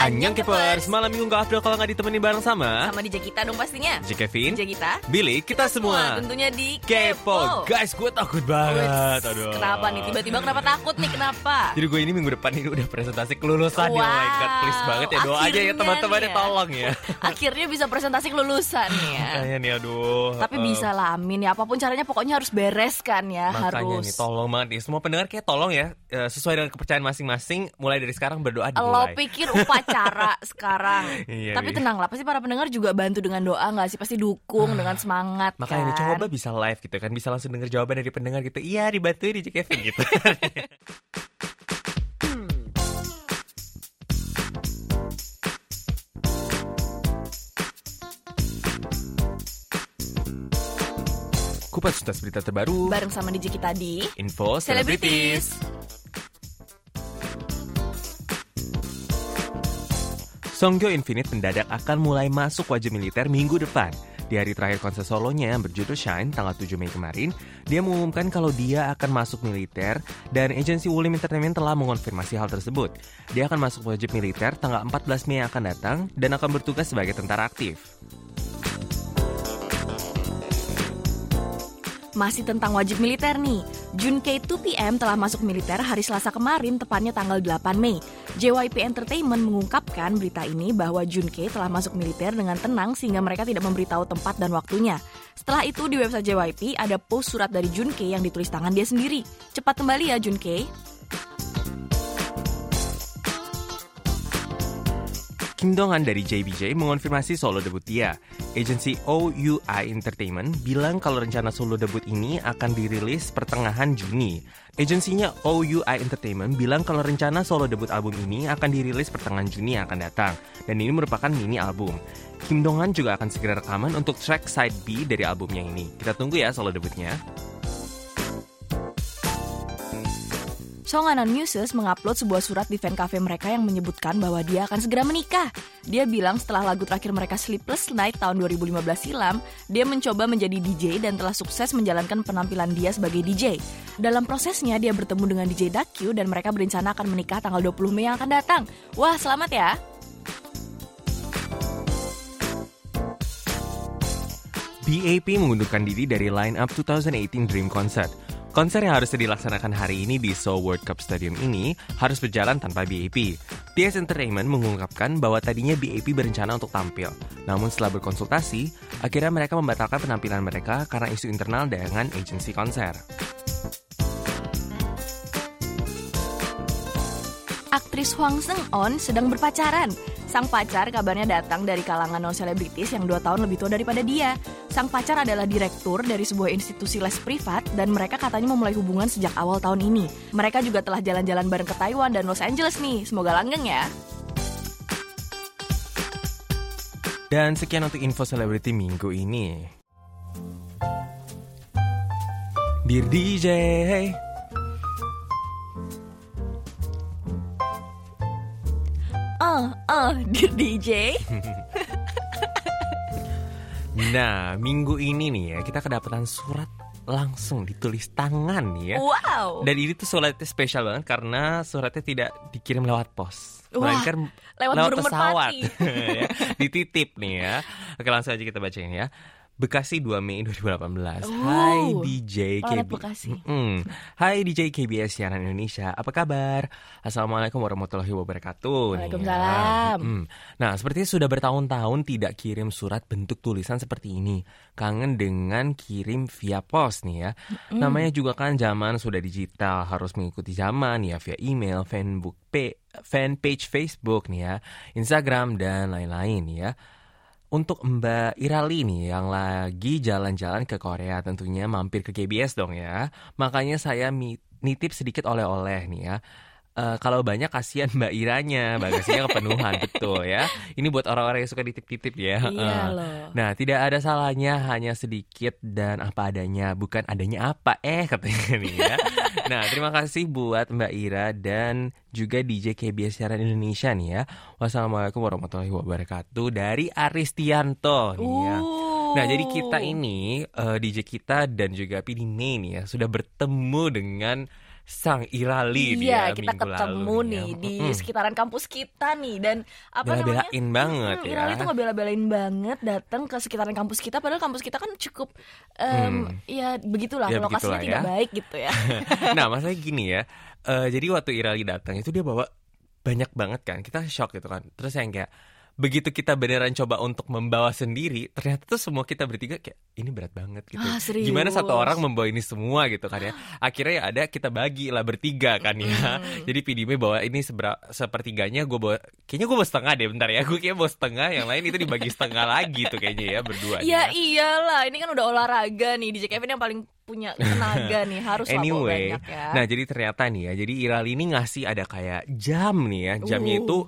Annyeong Kepers, malam minggu gak afdol kalau nggak ditemenin bareng sama? Sama DJ kita dong pastinya. J. Kevin, DJ kita. Billy, kita semua Tentunya di Kepo. Guys, gue takut banget. Wits, Aduh. Kenapa nih? Tiba-tiba kenapa takut nih? Kenapa? Jadi gue ini minggu depan ini udah presentasi kelulusan ya. Oh my god, please banget ya. Doa aja ya teman-teman ya. tolong ya. Akhirnya bisa presentasi kelulusan ya. Makanya nih aduh. Tapi eh, bisa lah amin ya. Apa pun caranya pokoknya harus beres kan ya. Makanya Harus. nih tolong banget nih. Semua pendengar kayak tolong ya eh, Sesuai dengan kepercayaan masing-masing Mulai dari sekarang berdoa Lo dimulai pikir upacara sekarang. Iya, Tapi iya. tenanglah Pasti para pendengar juga bantu dengan doa gak sih? Pasti dukung dengan semangat Makanya kan coba bisa live gitu kan Bisa langsung denger jawaban dari pendengar gitu. Iya dibantuin di Kevin gitu. Kupas tuntas berita terbaru. Bareng sama DJ kita di Info Celebrities Songgyo Infinite mendadak akan mulai masuk wajib militer minggu depan. Di hari terakhir konser solonya yang berjudul Shine tanggal 7 Mei kemarin, dia mengumumkan kalau dia akan masuk militer dan agensi Wulim Entertainment telah mengonfirmasi hal tersebut. Dia akan masuk wajib militer tanggal 14 Mei yang akan datang dan akan bertugas sebagai tentara aktif. Masih tentang wajib militer nih. Junkei 2PM telah masuk militer hari Selasa kemarin, tepatnya tanggal 8 Mei. JYP Entertainment mengungkapkan berita ini bahwa Junkei telah masuk militer dengan tenang sehingga mereka tidak memberitahu tempat dan waktunya. Setelah itu di website JYP ada post surat dari Junkei yang ditulis tangan dia sendiri. Cepat kembali ya Junkei. Kim Dong-han dari JBJ mengonfirmasi solo debut dia. Agensi OUI Entertainment bilang kalau rencana solo debut ini akan dirilis pertengahan Juni. Agensinya OUI Entertainment bilang kalau rencana solo debut album ini akan dirilis pertengahan Juni yang akan datang. Dan ini merupakan mini album. Kim Dong-han juga akan segera rekaman untuk track side B dari albumnya ini. Kita tunggu ya solo debutnya. Songanon Muses mengupload sebuah surat di fan cafe mereka yang menyebutkan bahwa dia akan segera menikah. Dia bilang setelah lagu terakhir mereka Sleepless Night tahun 2015 silam, dia mencoba menjadi DJ dan telah sukses menjalankan penampilan dia sebagai DJ. Dalam prosesnya, dia bertemu dengan DJ Dakyu dan mereka berencana akan menikah tanggal 20 Mei yang akan datang. Wah, selamat ya! BAP mengundurkan diri dari line-up 2018 Dream Concert. Konser yang harusnya dilaksanakan hari ini di Seoul World Cup Stadium ini harus berjalan tanpa BAP. TS Entertainment mengungkapkan bahwa tadinya BAP berencana untuk tampil. Namun setelah berkonsultasi, akhirnya mereka membatalkan penampilan mereka karena isu internal dengan agensi konser. Aktris Hwang Seung-on sedang berpacaran. Sang pacar kabarnya datang dari kalangan non-selebritis yang dua tahun lebih tua daripada dia. Sang pacar adalah direktur dari sebuah institusi les privat dan mereka katanya memulai hubungan sejak awal tahun ini. Mereka juga telah jalan-jalan bareng ke Taiwan dan Los Angeles nih. Semoga langgeng ya. Dan sekian untuk info selebriti minggu ini. Dear DJ, Oh, oh, dear DJ. Nah, minggu ini nih ya, kita kedapatan surat langsung ditulis tangan nih ya. Wow. Dan ini tuh suratnya spesial banget karena suratnya tidak dikirim lewat pos. Wah, Melainkan lewat burung pesawat. ya, dititip nih ya. Oke, langsung aja kita bacain ya. Bekasi 2 Mei 2018. Hai Oh, DJ planet KB. Bekasi. Mm-mm. Hai DJ KBS Siaran Indonesia. Apa kabar? Assalamualaikum warahmatullahi wabarakatuh. ya. Waalaikumsalam. Mm. Nah, sepertinya sudah bertahun-tahun tidak kirim surat bentuk tulisan seperti ini. Kangen dengan kirim via pos nih ya. Namanya juga kan zaman sudah digital, harus mengikuti zaman ya via email, fanbook, fanpage Facebook nih ya, Instagram dan lain-lain ya. Untuk Mbak Irali nih yang lagi jalan-jalan ke Korea tentunya mampir ke KBS dong ya. Makanya saya nitip sedikit oleh-oleh nih ya. Eh, kalau banyak kasihan Mbak Iranya, bagasinya kepenuhan betul ya. Ini buat orang-orang yang suka ditip-titip ya. Iya Eh. loh. Nah, tidak ada salahnya hanya sedikit dan apa adanya, bukan adanya apa eh katanya nih ya. nah, terima kasih buat Mbak Ira dan juga DJ KBS Siaran Indonesia nih ya. Wassalamualaikum warahmatullahi wabarakatuh dari Aristianto nih ya. Uh. Nah, jadi kita ini eh, DJ kita dan juga PD May nih ya sudah bertemu dengan sang Irali iya, dia kita minggu ketemu lalu nih ya. di Mm-mm. sekitaran kampus kita nih dan apa namanya? Bela-belain banget Mm, ya. Irali tuh ngebela-belain banget datang ke sekitaran kampus kita padahal kampus kita kan cukup em, ya begitulah Ya, lokasinya begitulah tidak ya. baik gitu ya. nah masalahnya gini ya eh, jadi waktu Irali datang itu dia bawa banyak banget kan kita shock gitu kan terus yang kayak begitu kita beneran coba untuk membawa sendiri ternyata tuh semua kita bertiga kayak ini berat banget gitu Ah, serius? gimana satu orang membawa ini semua gitu kan ya akhirnya ya ada kita bagi lah bertiga kan ya jadi PDM bawa ini sebera- sepertiganya gue bawa kayaknya gue bawa setengah deh bentar ya gue kayak bawa setengah yang lain itu dibagi setengah lagi tuh kayaknya ya berdua nih ya iyalah, ini kan udah olahraga nih DJ Kevin yang paling punya tenaga nih harus Anyway, banyak ya. nah jadi ternyata nih ya, jadi Irali ini ngasih ada kayak jam nih ya, jamnya Uh. itu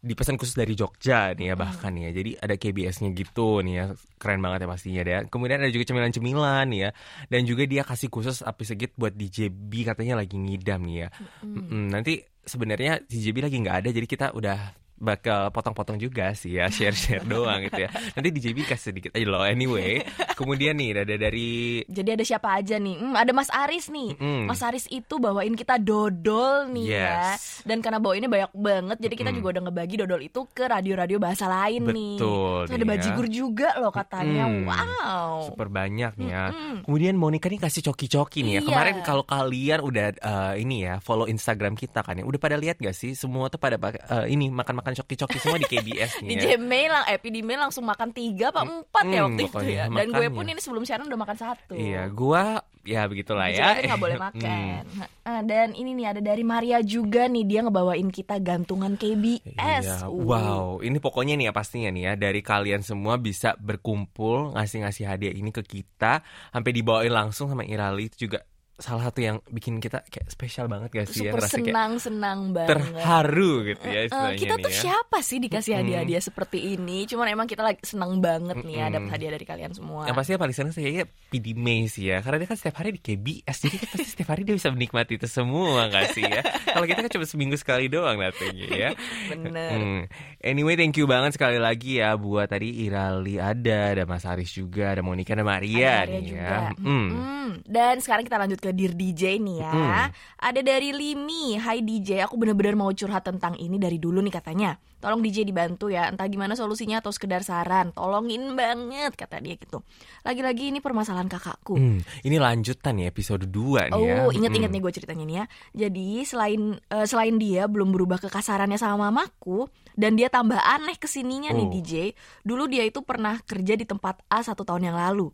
dipesan khusus dari Jogja nih ya bahkan ya, jadi ada KBS-nya gitu nih ya, keren banget ya pastinya deh. Kemudian ada juga cemilan-cemilan nih ya, dan juga dia kasih khusus api segit buat DJ B katanya lagi ngidam nih ya. Mm-mm, nanti sebenarnya DJ B lagi nggak ada, jadi kita udah bakal potong-potong juga sih ya share-share doang gitu ya nanti DJ kasih sedikit aja loh anyway kemudian nih ada dari Jadi ada siapa aja nih? Hmm, ada Mas Aris nih. Mm-mm. Mas Aris itu bawain kita dodol nih ya. Yes. Dan karena bawa ini banyak banget, jadi kita juga udah ngebagi dodol itu ke radio-radio bahasa lain nih. Betul Terus ada ya. bajigur juga loh katanya. Mm. Wow. super banyak nih ya. Mm-mm. Kemudian Monica nih kasih coki-coki nih ya. Iya. Kemarin kalau kalian udah eh, ini ya follow Instagram kita kan ya, udah pada lihat gak sih semua tuh pada eh, ini makan-makan coki-coki semua di KBS nih ya. DJ Mei lang, eh PD langsung makan tiga apa empat ya Mm, waktu itu ya. Dan gue makanya. pun ini sebelum siaran udah makan satu. Iya, gua ya begitulah ya. Kevin nggak boleh Hmm. makan. Nah, dan ini nih ada dari Maria juga nih dia ngebawain kita gantungan KBS. Iya, Uh. wow, ini pokoknya nih ya pastinya nih ya dari kalian semua bisa berkumpul ngasih-ngasih hadiah ini ke kita sampai dibawain langsung sama Irali itu juga salah satu yang bikin kita kayak spesial banget gak sih ya Super ngerasa kayak senang-senang banget. terharu gitu ya istilahnya kita nih tuh ya. siapa sih dikasih hadiah-hadiah seperti ini? Cuman emang kita lagi senang banget nih ya Mm-mm. dapat hadiah dari kalian semua. Yang pasti yang paling seneng saya PD May sih ya Karena dia kan setiap hari di KBS Jadi kan pasti setiap hari dia bisa menikmati itu semua gak sih ya Kalau kita kan cuma seminggu sekali doang datangnya ya Bener. Hmm. Anyway thank you banget sekali lagi ya Buat tadi Irali ada Ada Mas Aris juga Ada Monica dan Maria Ada Maria nih juga. ya Hmm. Hmm, Dan sekarang kita lanjut ke Dear DJ nih ya. Hmm. Ada dari Limi, Hai DJ, aku bener-bener mau curhat tentang ini dari dulu nih katanya. Tolong DJ dibantu ya, entah gimana solusinya atau sekedar saran. Tolongin banget kata dia gitu. Lagi-lagi ini permasalahan kakakku. Hmm, Ini lanjutan ya episode 2 nih ya Oh, inget-inget Hmm. nih gue ceritanya nih ya. Jadi selain eh, selain dia belum berubah kekasarannya sama mamaku dan dia tambah aneh ke sininya nih Oh. DJ. Dulu dia itu pernah kerja di tempat A satu tahun yang lalu.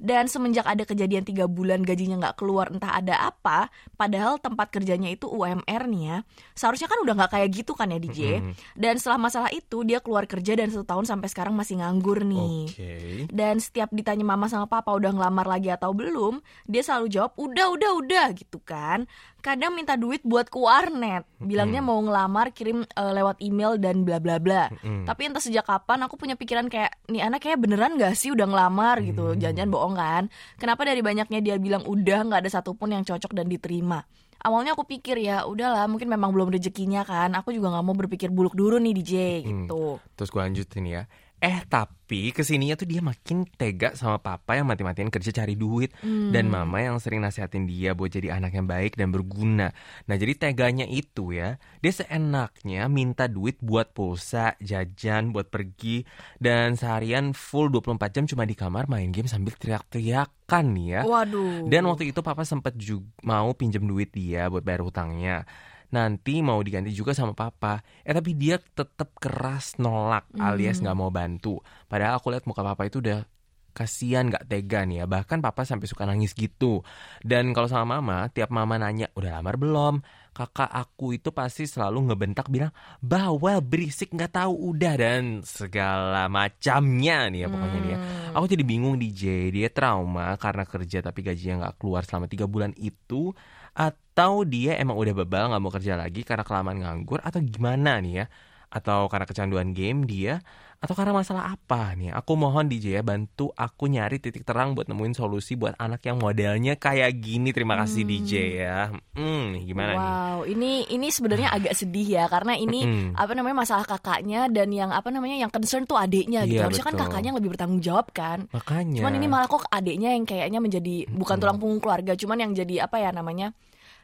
Dan semenjak ada kejadian tiga bulan gajinya nggak keluar entah ada apa, padahal tempat kerjanya itu UMR nih ya. Seharusnya kan udah nggak kayak gitu kan ya DJ. Mm-mm. Dan setelah masalah itu dia keluar kerja dan satu tahun sampai sekarang masih nganggur nih. Oke Dan setiap ditanya mama sama papa udah ngelamar lagi atau belum, dia selalu jawab udah udah udah gitu kan. Kadang minta duit buat ke warnet, bilangnya mau ngelamar kirim eh, lewat email dan bla bla bla. Mm-mm. Tapi entah sejak kapan aku punya pikiran kayak nih anak kayak beneran gak sih udah ngelamar gitu, jangan-jangan bohong kan? Kenapa dari banyaknya dia bilang udah nggak ada satupun yang cocok dan diterima? Awalnya aku pikir ya udahlah mungkin memang belum rezekinya kan. Aku juga nggak mau berpikir buluk dulu nih DJ gitu. Terus gue lanjutin ya Eh tapi ke sininya tuh dia makin tega sama papa yang mati-matian kerja cari duit Hmm. Dan mama yang sering nasihatin dia buat jadi anak yang baik dan berguna Nah jadi teganya itu ya Dia seenaknya minta duit buat pulsa, jajan, buat pergi Dan seharian full 24 jam cuma di kamar main game sambil teriak-teriakan ya Waduh. dan waktu itu papa sempet juga mau pinjem duit dia buat bayar hutangnya. Nanti mau diganti juga sama papa. Eh tapi dia tetap keras nolak alias nggak mau bantu. Padahal aku lihat muka papa itu udah kasihan nggak tega nih ya bahkan papa sampai suka nangis gitu dan kalau sama mama tiap mama nanya udah lamar belum kakak aku itu pasti selalu ngebentak bilang bawel berisik nggak tahu udah dan segala macamnya nih ya pokoknya nih ya Hmm. Aku jadi bingung DJ, dia trauma karena kerja tapi gajinya nggak keluar selama tiga bulan itu atau dia emang udah bebal nggak mau kerja lagi karena kelamaan nganggur atau gimana nih ya? Atau karena kecanduan game dia atau karena masalah apa nih? Aku mohon DJ ya bantu aku nyari titik terang buat nemuin solusi buat anak yang modelnya kayak gini. Terima kasih Hmm. DJ ya. Hmm, gimana nih? wow, ini ini sebenarnya agak sedih ya karena ini apa namanya masalah kakaknya dan yang apa namanya yang concern tuh adiknya gitu. Iya, Harusnya kan kakaknya yang lebih bertanggung jawab kan. Makanya. Cuman ini malah kok adiknya yang kayaknya menjadi bukan tulang punggung keluarga, cuman yang jadi apa ya namanya?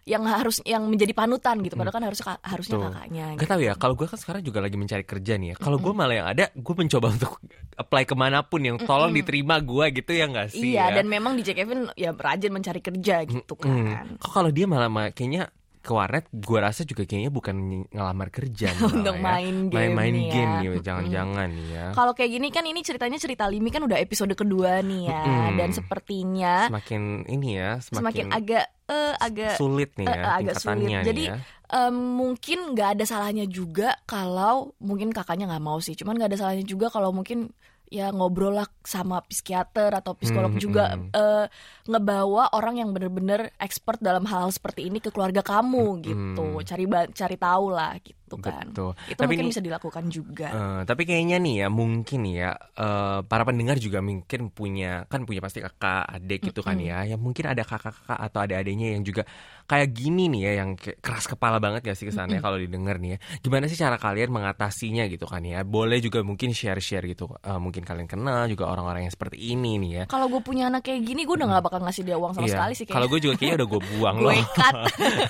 Yang harus yang menjadi panutan gitu padahal kan harus harusnya Betul. kakaknya Gak gitu. tau ya, kalau gue kan sekarang juga lagi mencari kerja nih ya. Kalau gue malah yang ada, gue mencoba untuk apply ke mana pun yang tolong diterima gue gitu ya nggak sih? iya ya? dan memang DJ Kevin ya rajin mencari kerja gitu Hmm. kan Kok kalau dia malah ma- kayaknya ke warnet, gue rasa juga kayaknya bukan ngelamar kerja nih Untuk ya. main game main ya. game nih, jangan-jangan nih ya. Kalau kayak gini kan ini ceritanya cerita Limi kan udah episode kedua nih ya Mm-mm. dan sepertinya Semakin ini ya, semakin semakin, agak eh, agak sulit nih ya agak sulit. Jadi, ya. em, mungkin nggak ada salahnya juga kalau mungkin kakaknya nggak mau sih. Cuman nggak ada salahnya juga kalau mungkin ya ngobrol lah sama psikiater atau psikolog Hmm, juga hmm. eh, ngebawa orang yang bener-bener expert dalam hal seperti ini ke keluarga kamu gitu. Hmm. Cari cari tahu lah gitu kan. Betul. Itu Tapi mungkin ini- bisa dilakukan juga. Eh, tapi kayaknya nih ya mungkin ya eh, para pendengar juga mungkin punya kan punya pasti kakak adik gitu kan ya yang mungkin ada kakak-kakak atau ada adiknya yang juga kayak gini nih ya yang kayak keras kepala banget gak sih kesannya kalau didengar nih ya. Gimana sih cara kalian mengatasinya gitu kan ya? Boleh juga mungkin share-share gitu Eh, mungkin kalian kenal juga orang-orang yang seperti ini nih ya. Kalau gue punya anak kayak gini, gue udah nggak bakal ngasih dia uang sama Iya. sekali sih kalau gue juga kayaknya udah gue buang loh. gue cut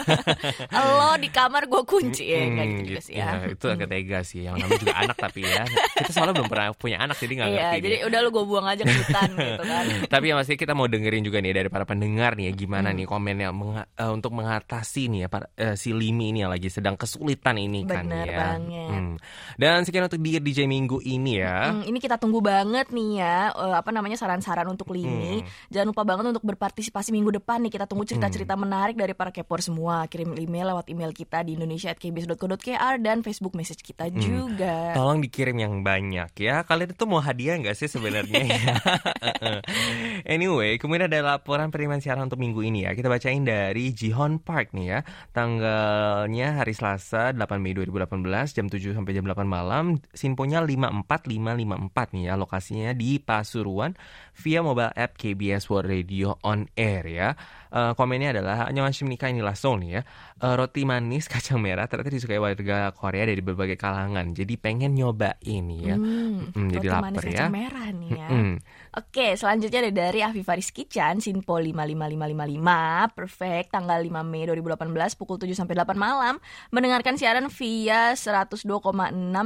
lo di kamar gue kunci. Ya kayak Hmm, gitu juga sih ya, itu agak tega sih yang namanya juga anak tapi ya kita soalnya belum pernah punya anak jadi nggak iya ngerti jadi nih. udah lo gue buang aja ke hutan gitu kan Tapi yang pasti kita mau dengerin juga nih dari para pendengar nih ya gimana nih komennya menga- eh, untuk mengatasi nih ya para- eh, si Limi ini yang lagi sedang kesulitan ini kan Bener ya. banget. Hmm. Dan sekian untuk di DJ Minggu ini ya. Hmm, ini kita tunggu banget nih ya eh, apa namanya saran-saran untuk Lini Hmm. jangan lupa banget untuk berpartisipasi minggu depan nih kita tunggu cerita-cerita Hmm. menarik dari para kepor semua kirim email lewat email kita di indonesia@kbs.co.kr dan Facebook message kita Hmm. juga Tolong dikirim yang banyak ya. Kalian itu mau hadiah nggak sih sebenarnya ya? anyway, kemudian ada laporan penerimaan siaran untuk minggu ini ya. Kita bacain dari Jihon Park nih ya. Tanggalnya hari Selasa 8 Mei 2018 jam 7 sampai jam 8 malam. Sinponya 54554 nih ya. Lokasinya di Pasuruan via mobile app KBS World Radio on Air ya. Eh, komennya adalah Annyeonghaseyo nikah ini langsung nih ya. Eh, roti manis kacang merah ternyata disukai warga Korea dari berbagai kalangan. Jadi pengen nyobain nih ya. Hmm, Mm, jadi roti lapar manis ya. kacang merah nih ya. Mm. Oke, selanjutnya ada dari Afifah Rizky Chan, Sinpo 55555, perfect, tanggal 5 Mei 2018, pukul 7 sampai 8 malam, mendengarkan siaran via 102,6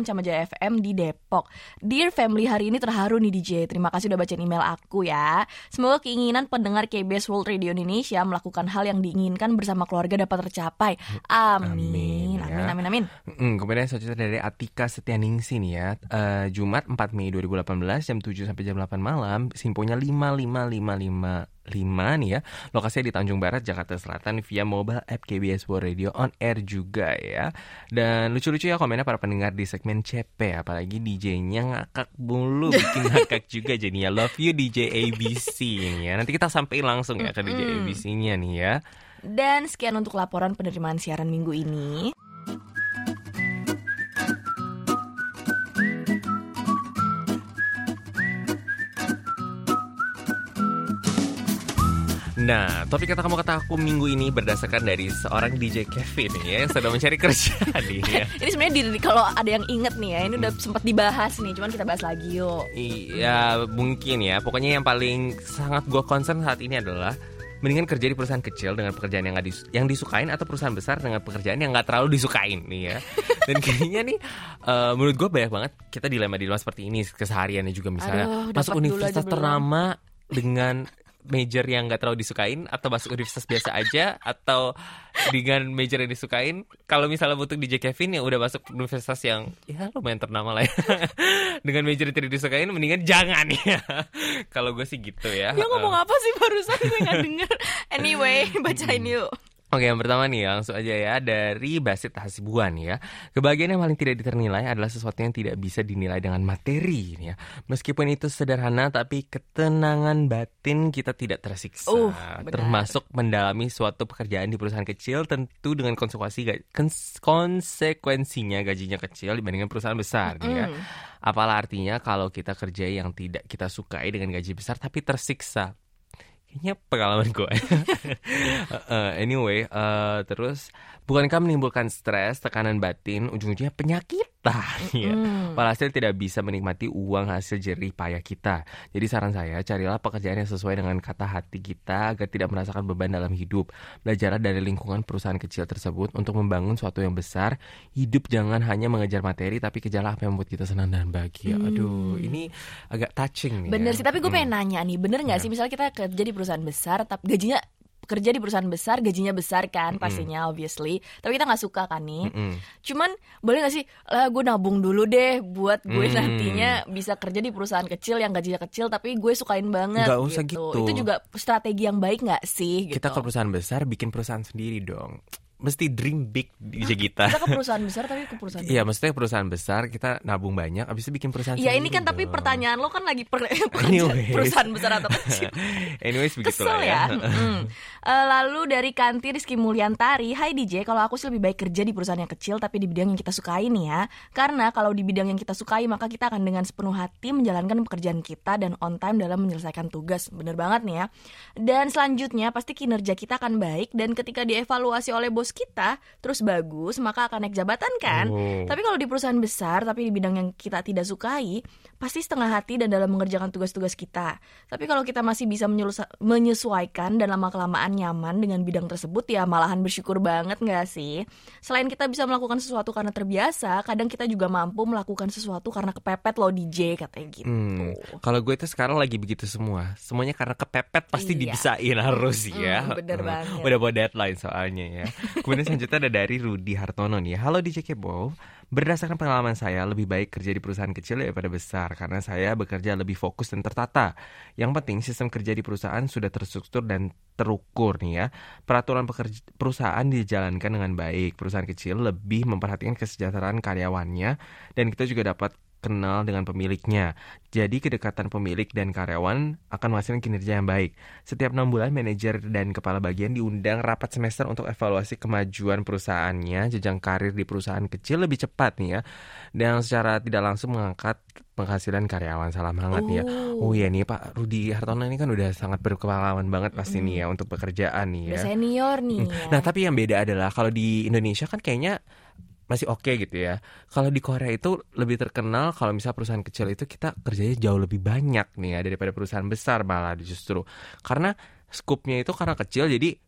Camajaya FM di Depok. Dear Family, hari ini terharu nih DJ, terima kasih udah bacain email aku ya. Semoga keinginan pendengar KBS World Radio Indonesia melakukan hal yang diinginkan bersama keluarga dapat tercapai. Amin, Amin, ya. amin, amin. Mm, kemudian selanjutnya dari Atika Setianingsi nih ya Eh, Jumat 4 Mei 2018 jam 7 sampai jam 8 malam Simponya 55555 nih ya Lokasinya di Tanjung Barat, Jakarta Selatan Via mobile app KBS World Radio on air juga ya Dan lucu-lucu ya komennya para pendengar di segmen CP Apalagi DJ-nya ngakak mulu Bikin ngakak juga jadinya Love you DJ ABC nih ya Nanti kita sampai langsung ya ke DJ. ABC-nya nih ya Dan sekian untuk laporan penerimaan siaran minggu ini. Nah, topik kata kamu kata aku minggu ini berdasarkan dari seorang DJ Kevin ya yang sedang mencari kerja nih ya. Ini sebenarnya di, kalau ada yang inget nih ya, ini udah sempat dibahas nih, cuman kita bahas lagi yuk. Iya, mungkin ya. Pokoknya yang paling sangat gue concern saat ini adalah mendingan kerja di perusahaan kecil dengan pekerjaan yang gak dis- yang disukain atau perusahaan besar dengan pekerjaan yang nggak terlalu disukain nih ya. Dan kayaknya nih eh, menurut gue banyak banget kita dilema dilema seperti ini kesehariannya juga misalnya Aduh, masuk universitas belum. ternama dengan major yang nggak terlalu disukain atau masuk universitas biasa aja atau dengan major yang disukain kalau misalnya butuh DJ Kevin yang udah masuk universitas yang ya lumayan ternama lah ya. Dengan major yang tidak disukain mendingan jangan ya. Kalau gue sih gitu ya. Dia ngomong apa sih barusan? Saya nggak denger. Anyway, bacain yuk. Oke, yang pertama nih langsung aja ya dari Basit Hasibuan ya. Kebahagiaan yang paling tidak diternilai adalah sesuatu yang tidak bisa dinilai dengan materi ya. Meskipun itu sederhana tapi ketenangan batin kita tidak tersiksa. Uh, benar. Termasuk mendalami suatu pekerjaan di perusahaan kecil tentu dengan konsekuensi konsekuensinya gajinya kecil dibandingkan perusahaan besar nih ya. Mm. Apalah artinya kalau kita kerja yang tidak kita sukai dengan gaji besar tapi tersiksa. Kayaknya pengalaman gue. Eh, anyway, eh, terus Bukankah menimbulkan stres, tekanan batin, ujung-ujungnya penyakitan ya. Mm. Walhasil tidak bisa menikmati uang hasil jerih payah kita. Jadi saran saya, carilah pekerjaan yang sesuai dengan kata hati kita agar tidak merasakan beban dalam hidup. Belajarlah dari lingkungan perusahaan kecil tersebut untuk membangun suatu yang besar. Hidup jangan hanya mengejar materi, tapi kejarlah apa yang membuat kita senang dan bahagia. Aduh, ini agak touching nih. Bener ya. sih, tapi gue Hmm. pengen nanya nih, bener nggak Ya. sih misalnya kita kerja di perusahaan besar, tapi gajinya kerja di perusahaan besar, gajinya besar kan pastinya obviously, tapi kita nggak suka kan nih. Mm-mm. Cuman boleh nggak sih, lah gue nabung dulu deh buat gue Hmm. nantinya bisa kerja di perusahaan kecil yang gajinya kecil, tapi gue sukain banget. Nggak usah gitu. Itu juga strategi yang baik nggak sih? Gitu. Kita ke perusahaan besar, bikin perusahaan sendiri dong. Mesti dream big di kita. Kita ke perusahaan besar tapi ke perusahaan. Iya, maksudnya perusahaan besar kita nabung banyak, abis itu bikin perusahaan Iya ini kan tapi dong. pertanyaan lo kan lagi per, Anyways. perusahaan besar atau kecil. Anyways Kesel begitulah ya. ya. Mm. Lalu dari Kanti Rizky Mulyantari, Hai DJ, kalau aku sih lebih baik kerja di perusahaan yang kecil tapi di bidang yang kita sukai nih ya. Karena kalau di bidang yang kita sukai maka kita akan dengan sepenuh hati menjalankan pekerjaan kita dan on time dalam menyelesaikan tugas. Bener banget nih ya. Dan selanjutnya pasti kinerja kita akan baik dan ketika dievaluasi oleh bos kita terus bagus maka akan naik jabatan kan. Oh. Tapi kalau di perusahaan besar tapi di bidang yang kita tidak sukai, pasti setengah hati dan dalam mengerjakan tugas-tugas kita. Tapi kalau kita masih bisa menyesuaikan dan lama-kelamaan nyaman dengan bidang tersebut ya malahan bersyukur banget nggak sih? Selain kita bisa melakukan sesuatu karena terbiasa, kadang kita juga mampu melakukan sesuatu karena kepepet loh DJ katanya gitu. Hmm, kalau gue itu sekarang lagi begitu semua. Semuanya karena kepepet pasti Iya. dibisain harus ya. Mm, bener Hmm, banget. Udah bawa deadline soalnya ya. Kemudian selanjutnya ada dari Rudi Hartono nih. Halo DJ Kebo. Berdasarkan pengalaman saya, lebih baik kerja di perusahaan kecil daripada besar karena saya bekerja lebih fokus dan tertata. Yang penting sistem kerja di perusahaan sudah terstruktur dan terukur nih ya. Peraturan pekerja, perusahaan dijalankan dengan baik. Perusahaan kecil lebih memperhatikan kesejahteraan karyawannya dan kita juga dapat kenal dengan pemiliknya. Jadi kedekatan pemilik dan karyawan akan menghasilkan kinerja yang baik. Setiap enam bulan manajer dan kepala bagian diundang rapat semester untuk evaluasi kemajuan perusahaannya, jenjang karir di perusahaan kecil lebih cepat nih ya, dan secara tidak langsung mengangkat penghasilan karyawan. Salam hangat nih ya. Oh. Oh iya nih Pak Rudi Hartono ini kan udah sangat berpengalaman banget pasti nih ya untuk pekerjaan nih Udah ya. senior nih ya. Nah tapi yang beda adalah kalau di Indonesia kan kayaknya masih oke gitu ya. Kalau di Korea itu lebih terkenal kalau misalnya perusahaan kecil itu kita kerjanya jauh lebih banyak nih ya daripada perusahaan besar malah justru. Karena skupnya itu karena kecil jadi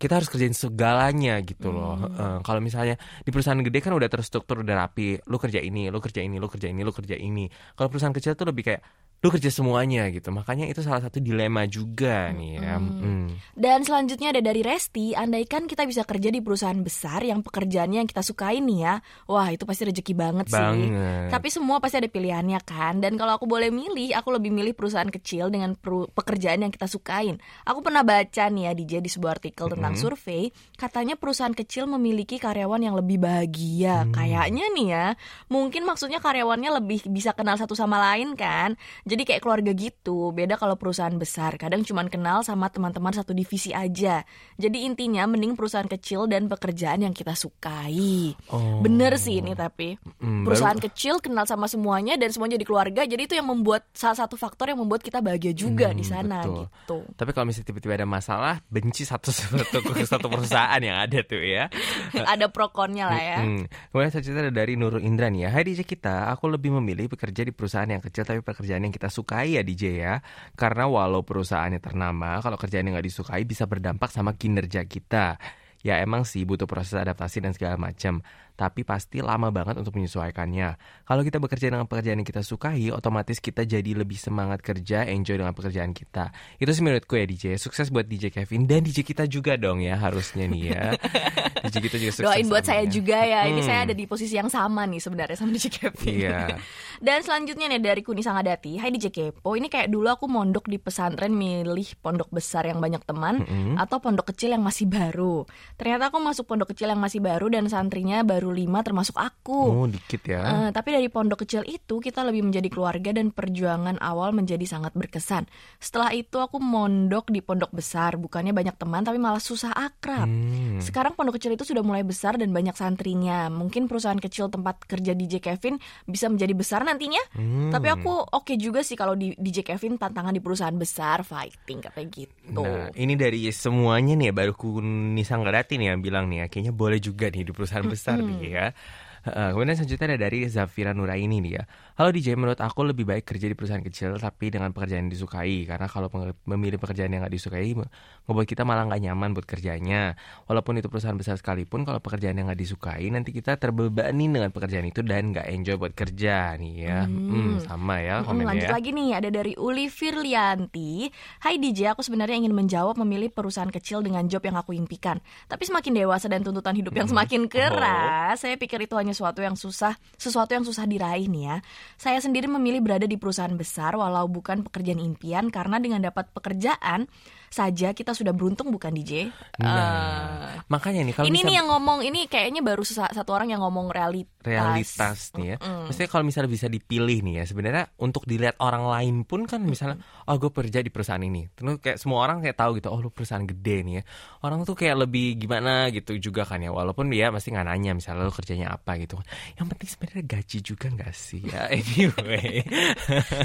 kita harus kerjain segalanya gitu loh. Hmm. Heeh. kalau misalnya di perusahaan gede kan udah terstruktur udah rapi. Lu kerja ini, lu kerja ini, lu kerja ini, lu kerja ini. Kalau perusahaan kecil tuh lebih kayak lu kerja semuanya gitu. Makanya itu salah satu dilema juga nih ya. Hmm. Mm. Dan selanjutnya ada dari Resti, andaikan kita bisa kerja di perusahaan besar yang pekerjaannya yang kita sukai nih ya, wah itu pasti rezeki banget sih. Banget. Tapi semua pasti ada pilihannya kan. Dan kalau aku boleh milih, aku lebih milih perusahaan kecil dengan peru- pekerjaan yang kita sukain. Aku pernah baca nih ya DJ di sebuah artikel tentang Mm-hmm. survei, katanya perusahaan kecil memiliki karyawan yang lebih bahagia. Hmm. Kayaknya nih ya, mungkin maksudnya karyawannya lebih bisa kenal satu sama lain kan. Jadi kayak keluarga gitu. Beda kalau perusahaan besar, kadang cuman kenal sama teman-teman satu divisi aja. Jadi intinya mending perusahaan kecil dan pekerjaan yang kita sukai. Oh. Bener sih ini tapi Mm, perusahaan baru- kecil kenal sama semuanya dan semuanya jadi keluarga. Jadi itu yang membuat salah satu faktor yang membuat kita bahagia juga Hmm, di sana betul. gitu. Tapi kalau misalnya tiba-tiba ada masalah, benci satu satu satu perusahaan yang ada tuh ya. Ada pro konnya lah ya. Hmm. Kemudian selanjutnya ada dari Nurul Indra nih ya. Hai DJ kita, aku lebih memilih bekerja di perusahaan yang kecil tapi pekerjaan yang kita sukai ya DJ ya. Karena walau perusahaannya ternama, kalau kerjaan yang nggak disukai bisa berdampak sama kinerja kita. Ya emang sih butuh proses adaptasi dan segala macam. Tapi pasti lama banget untuk menyesuaikannya. Kalau kita bekerja dengan pekerjaan yang kita sukai, otomatis kita jadi lebih semangat kerja, enjoy dengan pekerjaan kita. Itu sih menurutku ya DJ. Sukses buat DJ Kevin dan DJ kita juga dong ya harusnya nih ya. DJ kita juga sukses. Doain buat saya ya. juga ya. Ini Hmm. saya ada di posisi yang sama nih sebenarnya sama DJ Kevin. Iya. Dan selanjutnya nih dari Kuni Sangadati, Hai DJ Kepo, ini kayak dulu aku mondok di pesantren milih pondok besar yang banyak teman Mm-mm. atau pondok kecil yang masih baru. Ternyata aku masuk pondok kecil yang masih baru dan santrinya baru lima termasuk aku. Oh, dikit ya. Eh, tapi dari pondok kecil itu kita lebih menjadi keluarga dan perjuangan awal menjadi sangat berkesan. Setelah itu aku mondok di pondok besar, bukannya banyak teman tapi malah susah akrab. Hmm. Sekarang pondok kecil itu sudah mulai besar dan banyak santrinya. Mungkin perusahaan kecil tempat kerja DJ Kevin bisa menjadi besar nantinya. Hmm. Tapi aku oke juga sih kalau di DJ Kevin tantangan di perusahaan besar fighting katanya gitu. Nah, ini dari semuanya nih ya, baru Kunisa Ngerati nih yang bilang nih ya, kayaknya boleh juga nih di perusahaan besar ya. Uh, kemudian selanjutnya ada dari Zafira Nuraini nih ya. Halo DJ, menurut aku lebih baik kerja di perusahaan kecil tapi dengan pekerjaan yang disukai. Karena kalau memilih pekerjaan yang nggak disukai, ngebuat kita malah nggak nyaman buat kerjanya. Walaupun itu perusahaan besar sekalipun, kalau pekerjaan yang nggak disukai, nanti kita terbebani dengan pekerjaan itu dan nggak enjoy buat kerja nih ya. Hmm, hmm sama ya komennya. Hmm, lanjut ya. lagi nih, ada dari Uli Firlianti. Hai DJ, aku sebenarnya ingin menjawab memilih perusahaan kecil dengan job yang aku impikan. Tapi semakin dewasa dan tuntutan hidup yang hmm. semakin keras, oh. saya pikir itu hanya sesuatu yang susah, sesuatu yang susah diraih nih ya. Saya sendiri memilih berada di perusahaan besar walau bukan pekerjaan impian karena dengan dapat pekerjaan saja kita sudah beruntung bukan DJ? Nah, uh, makanya nih kalau ini nih yang ngomong ini kayaknya baru satu orang yang ngomong realitas. Realitas nih ya. Mm. Maksudnya kalau misalnya bisa dipilih nih ya, sebenarnya untuk dilihat orang lain pun kan misalnya, oh gue kerja di perusahaan ini, terus kayak semua orang kayak tahu gitu, oh lu perusahaan gede nih ya. Orang tuh kayak lebih gimana gitu juga kan ya, walaupun dia pasti nggak nanya misalnya lu kerjanya apa gitu. Yang penting sebenarnya gaji juga nggak sih ya anyway.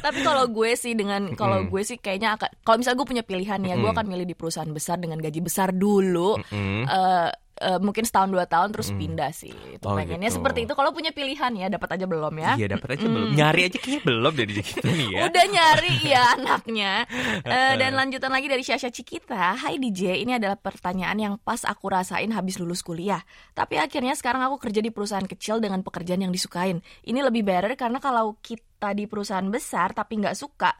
Tapi kalau gue sih dengan kalau gue sih kayaknya kalau misalnya gue punya pilihan ya, gue akan milih di perusahaan besar dengan gaji besar dulu. Mm -hmm. uh, uh, mungkin setahun dua tahun terus mm. pindah sih. Itu oh, pengennya gitu. seperti itu. Kalau punya pilihan ya dapat aja belum ya? Iya dapat aja mm. belum. Nyari aja kayaknya belum dari gitu nih ya. Udah nyari ya anaknya. Uh, dan lanjutan lagi dari Syasha Cikita. Hai DJ, ini adalah pertanyaan yang pas aku rasain habis lulus kuliah. Tapi akhirnya sekarang aku kerja di perusahaan kecil dengan pekerjaan yang disukain. Ini lebih better karena kalau kita di perusahaan besar tapi nggak suka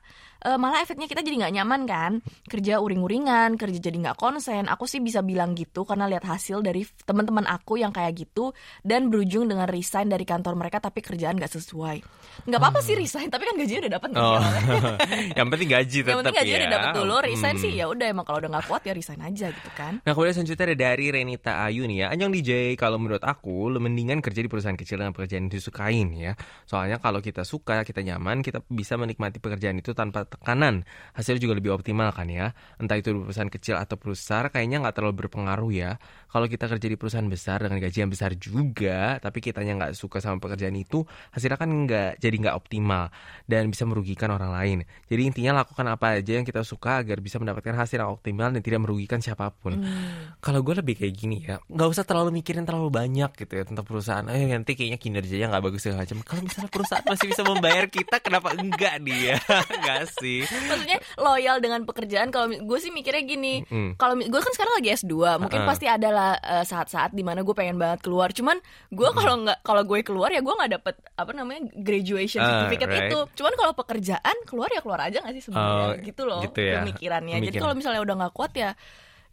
uh, malah efeknya kita jadi nggak nyaman kan kerja uring-uringan kerja jadi nggak konsen aku sih bisa bilang gitu karena lihat hasil dari teman-teman aku yang kayak gitu dan berujung dengan resign dari kantor mereka tapi kerjaan nggak sesuai nggak apa-apa hmm. sih resign tapi kan gajinya udah dapat oh. yang penting gaji tetap yang penting gaji ya. udah dapat dulu resign hmm. sih ya udah emang kalau udah nggak kuat ya resign aja gitu kan nah kemudian selanjutnya ada dari Renita Ayu nih ya Anjong DJ kalau menurut aku mendingan kerja di perusahaan kecil dengan pekerjaan yang disukain ya soalnya kalau kita suka kita nyaman kita bisa menikmati pekerjaan itu tanpa tekanan. Hasilnya juga lebih optimal kan ya. Entah itu perusahaan kecil atau besar kayaknya nggak terlalu berpengaruh ya. Kalau kita kerja di perusahaan besar dengan gaji yang besar juga tapi kitanya nggak suka sama pekerjaan itu hasilnya kan nggak jadi nggak optimal dan bisa merugikan orang lain. Jadi intinya lakukan apa aja yang kita suka agar bisa mendapatkan hasil yang optimal dan tidak merugikan siapa pun. Hmm. kalau gue lebih kayak gini ya nggak usah terlalu mikirin terlalu banyak gitu ya tentang perusahaan. Eh nanti kayaknya kinerjanya nggak bagus segala macam. Kalau misalnya perusahaan masih bisa membayar kita kenapa enggak dia nggak sih maksudnya loyal dengan pekerjaan kalau gue sih mikirnya gini mm. kalau gue kan sekarang lagi S2 mungkin uh. pasti ada lah uh, saat-saat di mana gue pengen banget keluar cuman gue kalau nggak kalau gue keluar ya gue nggak dapet apa namanya graduation ah, certificate uh, right. itu cuman kalau pekerjaan keluar ya keluar aja nggak sih sebenarnya uh, gitu loh gitu ya. pemikirannya Pemikiran. jadi kalau misalnya udah nggak kuat ya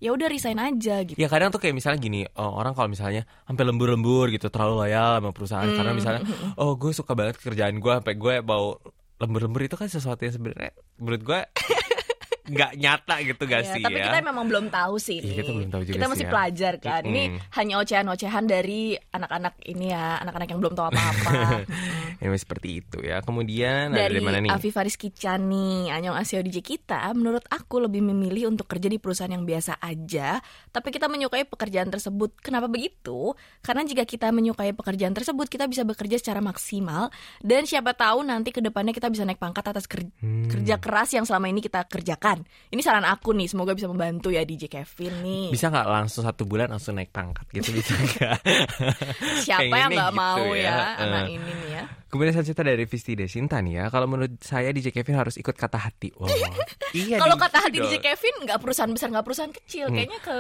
ya udah resign aja gitu. Ya kadang tuh kayak misalnya gini, oh, orang kalau misalnya sampai lembur-lembur gitu terlalu loyal sama perusahaan hmm. karena misalnya oh gue suka banget kerjaan gue sampai gue mau lembur-lembur itu kan sesuatu yang sebenarnya menurut gue nggak nyata gitu gak ya, sih tapi ya? kita memang belum tahu sih ini. Iya, kita belum tahu juga Kita masih ya. pelajar kan. Mm. Ini hanya ocehan-ocehan dari anak-anak ini ya, anak-anak yang belum tahu apa-apa. Ini seperti itu ya. Kemudian dari, dari mana nih? Afi Faris Kicani, Anyong Asio DJ kita, menurut aku lebih memilih untuk kerja di perusahaan yang biasa aja, tapi kita menyukai pekerjaan tersebut. Kenapa begitu? Karena jika kita menyukai pekerjaan tersebut, kita bisa bekerja secara maksimal dan siapa tahu nanti ke depannya kita bisa naik pangkat atas kerja, hmm. kerja keras yang selama ini kita kerjakan. Ini saran aku nih, semoga bisa membantu ya DJ Kevin nih. Bisa nggak langsung satu bulan langsung naik pangkat gitu bisa nggak? Siapa yang nggak gitu mau ya, ya anak ini nih ya? Kemudian selanjutnya dari Visti Desinta nih ya. Kalau menurut saya DJ Kevin harus ikut kata hati. Wow. iya. Kalau kata hati DJ Kevin nggak perusahaan besar nggak perusahaan kecil, hmm. kayaknya ke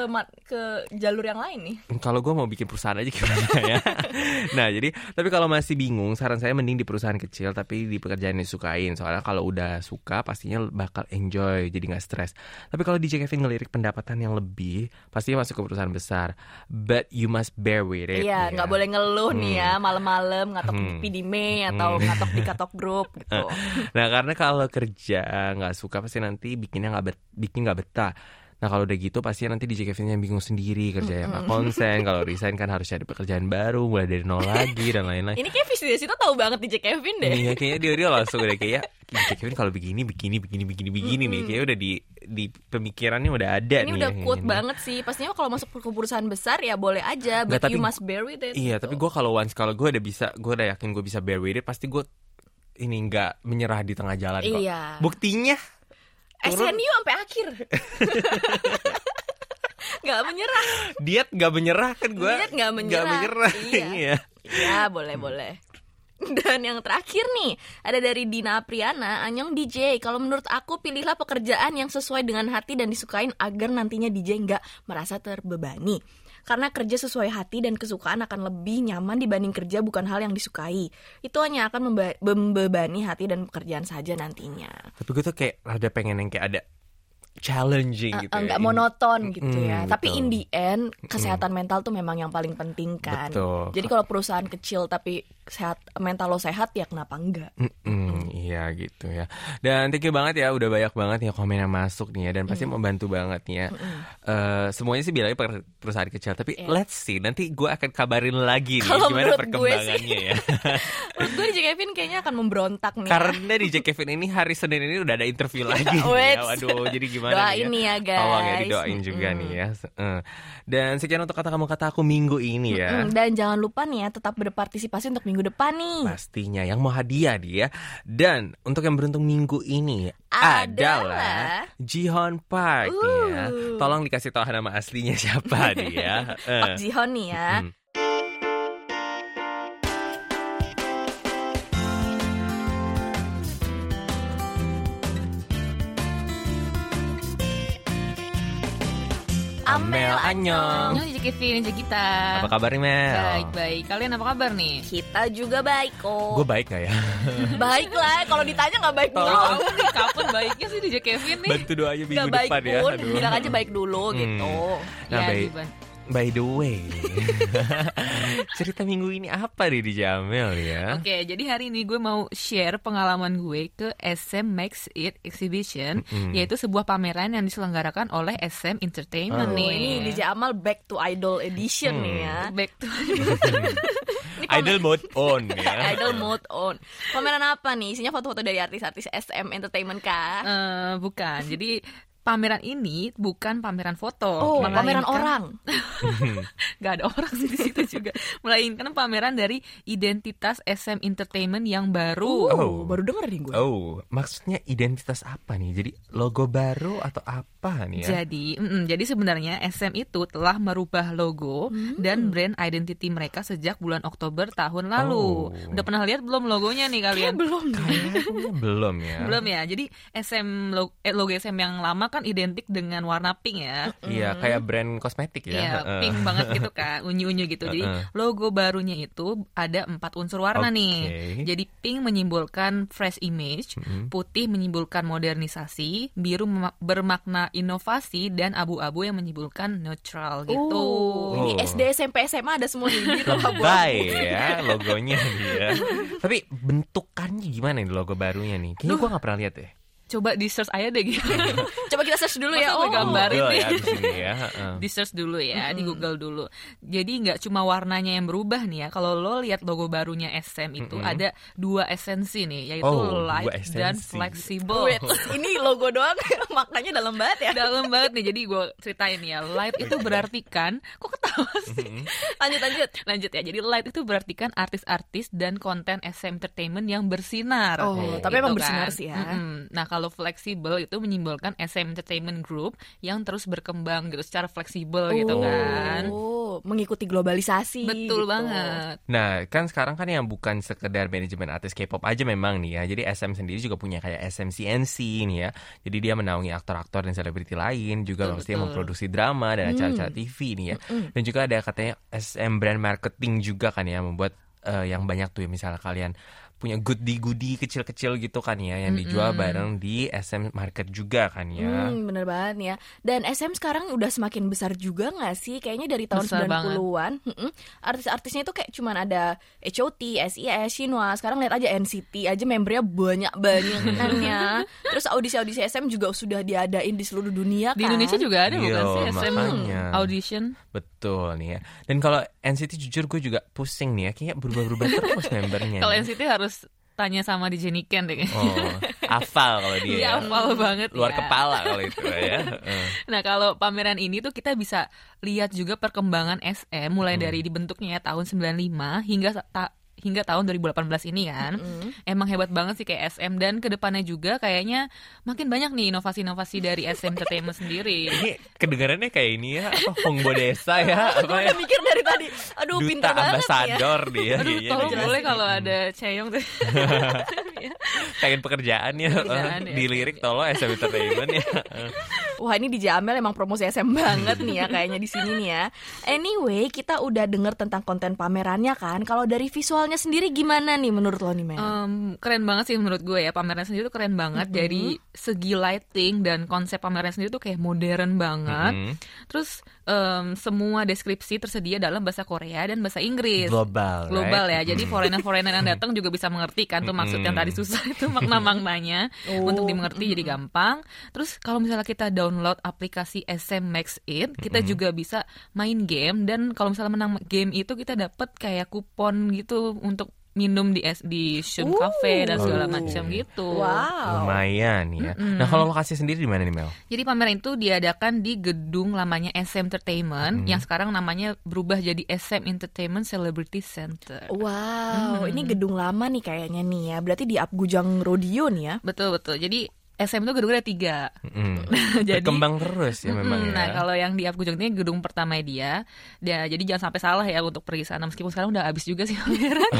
ke jalur yang lain nih. Kalau gue mau bikin perusahaan aja gimana ya. nah jadi tapi kalau masih bingung, saran saya mending di perusahaan kecil tapi di pekerjaan yang disukain. Soalnya kalau udah suka pastinya bakal enjoy, jadi nggak stres. Tapi kalau DJ Kevin ngelirik pendapatan yang lebih, pastinya masuk ke perusahaan besar. But you must bear with it. Iya, nggak ya. boleh ngeluh hmm. nih ya malam-malam ngatok hmm. Atau hmm. ngatok di katok grup gitu. nah karena kalau kerja nggak suka pasti nanti bikinnya nggak bet, bikin nggak betah. Nah kalau udah gitu pasti nanti DJ Kevin yang bingung sendiri kerja yang gak konsen. Kalau resign kan harus cari pekerjaan baru, mulai dari nol lagi dan lain-lain. Ini kayak visi kita tahu banget DJ Kevin deh. Iya kayaknya dia dia langsung udah kayak DJ Kevin kalau begini begini begini begini begini nih kayak udah di di pemikirannya udah ada ini nih. udah ini. banget sih. Pastinya kalau masuk ke perusahaan besar ya boleh aja, but Nggak, tapi, you must bear with it. Iya, gitu. tapi gue kalau once kalau gue udah bisa, gue udah yakin gue bisa bear with it, pasti gue ini nggak menyerah di tengah jalan kok. Iya. Buktinya turun SNU sampai akhir. Nggak menyerah. diet nggak menyerah kan gue Diet nggak menyerah. menyerah Iya. iya Ya, boleh boleh. Dan yang terakhir nih, ada dari Dina Apriana, Anyong DJ. Kalau menurut aku pilihlah pekerjaan yang sesuai dengan hati dan disukain agar nantinya DJ nggak merasa terbebani. Karena kerja sesuai hati dan kesukaan akan lebih nyaman dibanding kerja bukan hal yang disukai. Itu hanya akan membebani hati dan pekerjaan saja nantinya. tapi gue tuh kayak ada pengen yang kayak ada challenging gitu Eh, ya. In- monoton gitu Mm, ya. Tapi betul. in the end kesehatan mental tuh memang yang paling penting kan. Betul. Jadi kalau perusahaan kecil tapi sehat mental lo sehat ya kenapa enggak? Mm-mm, iya gitu ya. Dan thank you banget ya udah banyak banget ya komen yang masuk nih ya dan Mm. pasti membantu banget nih ya. Eh, semuanya sih bilangnya per- perusahaan kecil tapi Iya. let's see nanti gue akan kabarin lagi nih Kalau gimana menurut gue perkembangannya ya. Menurut gue DJ Kevin kayaknya akan memberontak nih. Karena di Kevin ini hari Senin ini udah ada interview lagi ya. Waduh, jadi gimana Doain nih ya, guys. Tolong ya didoain juga nih ya. Dan sekian untuk kata kamu kata aku minggu ini ya. Mm, Dan jangan lupa nih ya tetap berpartisipasi untuk minggu depan nih. Pastinya yang mau hadiah dia Dan untuk yang beruntung minggu ini Adalah- adalah Jihon Park ya. Uh. Tolong dikasih tahu nama aslinya siapa dia. Pak Jihon nih ya. Hmm. Amel Anyong. Annyeong DJ Kevin, DJ kita. Apa kabar nih Mel? Baik, baik. Kalian apa kabar nih? Kita juga baik kok. Gue baik gak ya? baik lah. Kalau ditanya nggak baik dulu. Nih kapan baiknya sih DJ Kevin nih? Bantu doanya minggu Nggak baik ya. pun, Aduh. bilang aja baik dulu Hmm. gitu. Nah, Ya, baik. By the way, cerita minggu ini apa nih di Jamel ya? Oke, jadi hari ini gue mau share pengalaman gue ke SM Max It Exhibition, Mm-mm. yaitu sebuah pameran yang diselenggarakan oleh SM Entertainment Oh, nih. ini DJ Amal Back to Idol Edition Hmm. nih ya. Back to Idol mode on ya. Idol mode on. Pameran apa nih? Isinya foto-foto dari artis-artis SM Entertainment kah? Eh, bukan. Jadi pameran ini bukan pameran foto, Oh, pameran melainkan- orang. Gak ada orang sih di situ juga. Melainkan pameran dari identitas SM Entertainment yang baru. Oh. baru denger nih gue. Oh, maksudnya identitas apa nih? Jadi logo baru atau apa nih ya? Jadi, mm-mm, jadi sebenarnya SM itu telah merubah logo Hmm. dan brand identity mereka sejak bulan Oktober tahun lalu. Oh. Udah pernah lihat belum logonya nih kalian? belum. Kayaknya belum ya. Belum ya. Jadi SM lo- eh, logo SM yang lama kan identik dengan warna pink ya. Iya, kayak brand kosmetik ya. Iya, Heeh. pink banget gitu kan, unyu-unyu gitu. Jadi logo barunya itu ada empat unsur warna Oke. nih. Jadi pink menyimbolkan fresh image, putih menyimbolkan modernisasi, biru bermakna inovasi, dan abu-abu yang menyimbolkan neutral gitu. Oh, ini Oh. SD, SMP, SMA ada semua nih. Biru, abu-abu. Lebay ya logonya dia. Tapi bentukannya gimana nih logo barunya nih? Kayaknya gue gak pernah lihat deh. Coba di search aja deh gitu. Coba kita search dulu ya. Oh, gambarin Google nih. ya ya. heeh. di search dulu ya, di Google dulu. Jadi nggak cuma warnanya yang berubah nih ya. Kalau lo lihat logo barunya SM itu Mm-mm. ada dua esensi nih, yaitu Oh, light dan flexible. Wait, ini logo doang maknanya dalam banget ya. dalam banget nih jadi gue ceritain ya light itu berarti kan kok ketawa sih Lanjut lanjut. lanjut ya jadi light itu berarti kan artis-artis dan konten SM Entertainment yang bersinar Oh, Gitu tapi emang kan. bersinar sih ya. Mm-mm. nah kalau fleksibel itu menyimbolkan SM Entertainment Group yang terus berkembang gitu secara fleksibel gitu kan Oh, mengikuti globalisasi. betul gitu. banget Nah, kan sekarang kan yang bukan sekedar manajemen artis K-pop aja memang nih ya. Jadi SM sendiri juga punya kayak SMCNC nih ya. Jadi dia menaungi aktor-aktor dan selebriti lain, juga Betul, pastinya betul. memproduksi drama dan acara-acara TV nih ya. Dan juga ada katanya SM brand marketing juga kan ya membuat eh, yang banyak tuh ya misalnya kalian punya goodie-goodie kecil-kecil gitu kan ya yang dijual bareng di SM Market juga kan ya. Hmm, bener banget nih ya. Dan SM sekarang udah semakin besar juga nggak sih? Kayaknya dari tahun Besar banget. 90-an. Mm-mm. Artis-artisnya itu kayak cuman ada HOT, SIS, Shinwa. Sekarang lihat aja NCT aja membernya banyak banyak kan ya. Terus audisi-audisi SM juga sudah diadain di seluruh dunia kan. di Indonesia juga ada bukan Iya, sih SM makanya. audition Betul nih ya. Dan kalau NCT jujur gue juga pusing nih ya, kayak berubah-berubah terus membernya. kalau. NCT harus tanya sama DJ Niken deh Oh, hafal kalau dia. Iya, ya. hafal banget Luar ya. kepala kalau itu ya. Nah, kalau pameran ini tuh kita bisa lihat juga perkembangan SM mulai Hmm. dari dibentuknya ya tahun 95 hingga ta- hingga tahun 2018 ini kan. Emang hebat banget sih kayak SM dan ke depannya juga kayaknya makin banyak nih inovasi-inovasi dari SM Entertainment sendiri. Ini kedengarannya kayak ini ya, apa Hongbo Desa ya, apa ya? Udah mikir dari tadi. Aduh, Duta pintar banget ya. ambasador dia. Aduh, kayaknya tolong nih. boleh kalau ada Ceyong tuh. pengen pekerjaan ya, Pekerjaan ya. dilirik tolong SM Entertainment ya. Wah ini di Jamel emang promosi SM banget nih ya kayaknya di sini nih ya. Anyway, kita udah denger tentang konten pamerannya kan. Kalau dari visualnya sendiri gimana nih menurut lo nih Mel? Em, keren banget sih menurut gue ya pameran sendiri tuh keren banget dari segi lighting dan konsep pameran sendiri tuh kayak modern banget. Mm-mm. Terus em, semua deskripsi tersedia dalam bahasa Korea dan bahasa Inggris. Global, Global right? ya. Jadi foreigner-foreigner yang datang juga bisa mengerti kan tuh maksud yang tadi susah itu makna-maknanya Oh. untuk dimengerti jadi gampang. Terus kalau misalnya kita download aplikasi SM Max It, kita juga bisa main game dan kalau misalnya menang game itu kita dapat kayak kupon gitu untuk minum di es di Shun Uh. Cafe dan segala macam gitu. Wow. Lumayan ya. Nah kalau lokasi sendiri di mana nih Mel? Jadi pameran itu diadakan di gedung lamanya SM Entertainment yang sekarang namanya berubah jadi SM Entertainment Celebrity Center. Wow, ini gedung lama nih kayaknya nih ya. Berarti di Abgujang Rodeo nih ya. Betul betul. Jadi SM itu gedungnya ada tiga. Mm. Jadi- Berkembang terus ya memang Mm, ya. Nah kalau yang di Abgujang ini gedung pertama dia. dia jadi jangan sampai salah ya untuk pergi sana meskipun sekarang udah habis juga sih pameran.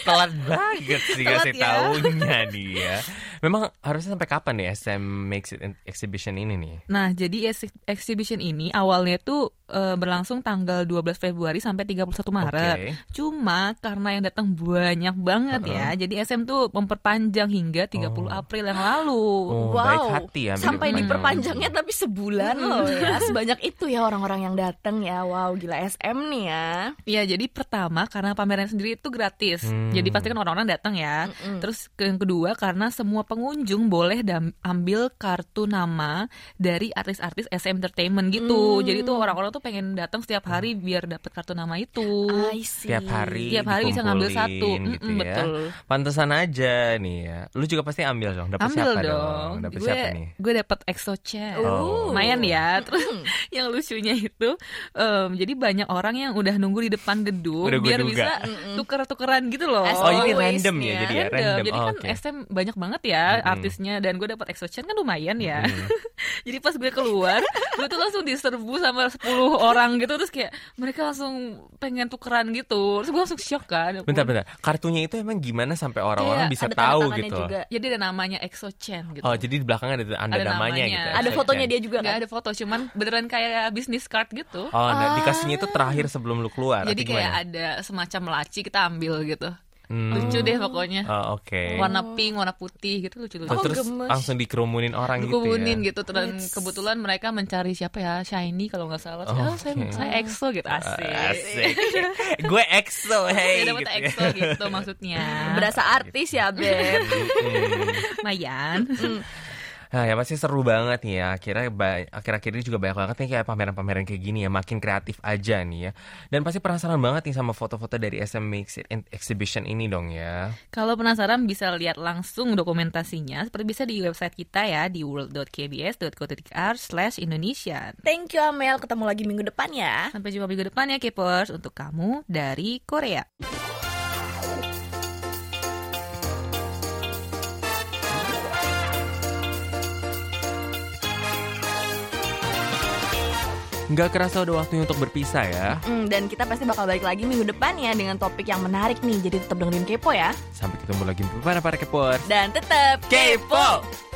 Telat banget sih Telat kasih ya. taunya dia. Memang harusnya sampai kapan nih SM Makes It Exhibition ini nih? Nah, jadi ex- exhibition ini awalnya tuh eh, berlangsung tanggal 12 Februari sampai 31 Maret. Oke. Cuma karena yang datang banyak banget ya, jadi SM tuh memperpanjang hingga 30 April yang lalu. Oh, baik hati ya. Sampai teman. diperpanjangnya tapi sebulan loh ya. Sebanyak itu ya orang-orang yang datang ya. Wow, gila SM nih ya. Iya, jadi pertama karena pameran sendiri itu gratis. Hmm. Jadi pasti kan orang-orang datang ya. Terus ke- yang kedua karena semua pengunjung boleh dam- ambil kartu nama dari artis-artis SM Entertainment gitu. Jadi tuh orang-orang tuh pengen datang setiap hari biar dapat kartu nama itu. I see. Tiap hari Tiap hari bisa ngambil satu. gitu Mm-mm, ya. betul. Pantesan aja nih ya. Lu juga pasti ambil dong. Dapat Ambil siapa dong. Dapat gue siapa nih? gue dapat EXO-chat. Oh. Lumayan ya. Terus yang lucunya itu em, jadi banyak orang yang udah nunggu di depan gedung Udah biar duga. bisa tuker-tukeran gitu loh. As Oh, ini random ya nya. jadi ya, Random. random. Jadi Oh, kan oke. SM banyak banget ya artisnya dan gue dapat EXO-chat kan lumayan ya. jadi pas gue keluar, gue tuh langsung diserbu sama 10 orang gitu terus kayak mereka langsung pengen tukeran gitu. Terus gue langsung shock kan. Bentar, bentar. Kartunya itu emang gimana sampai orang-orang Kayak bisa ada tahu gitu? juga. Jadi ada namanya EXO-chan gitu. Oh, jadi di belakang ada anda Ada namanya, namanya. gitu. Ada Exo fotonya dia juga Nggak kan? ada foto, cuman beneran kayak bisnis card gitu. Oh, nah dikasihnya itu terakhir sebelum lu keluar. Jadi kayak ada semacam laci kita ambil gitu. Hmm. Lucu deh pokoknya. Oh, oke. Warna pink, warna putih gitu lucu-lucu. Terus, Oh, terus gemes. langsung dikerumunin orang gitu ya. Dikubunin gitu dan It's- kebetulan mereka mencari siapa ya Shiny kalau nggak salah. Oh, Oh, saya, oke. saya EXO gitu asik. Asik. Gue EXO, hey. Ya dapat gitu ya. EXO gitu maksudnya. Berasa artis ya, Beb. Lumayan. Nah, ya pasti seru banget nih ya. Akhirnya akhir-akhir ini juga banyak banget nih kayak pameran-pameran kayak gini ya, makin kreatif aja nih ya. Dan pasti penasaran banget nih sama foto-foto dari SM Makes It Exhibition ini dong ya. Kalau penasaran bisa lihat langsung dokumentasinya seperti bisa di website kita ya di world.kbs.co.kr slash Indonesia. Thank you Amel, ketemu lagi minggu depan ya. Sampai jumpa minggu depan ya Kepers untuk kamu dari Korea. Nggak kerasa udah waktunya untuk berpisah ya. Hmm, dan kita pasti bakal balik lagi minggu depan ya dengan topik yang menarik nih. Jadi tetap dengerin Kepo ya. Sampai ketemu lagi di depan para Kepers. Dan tetap Kepo!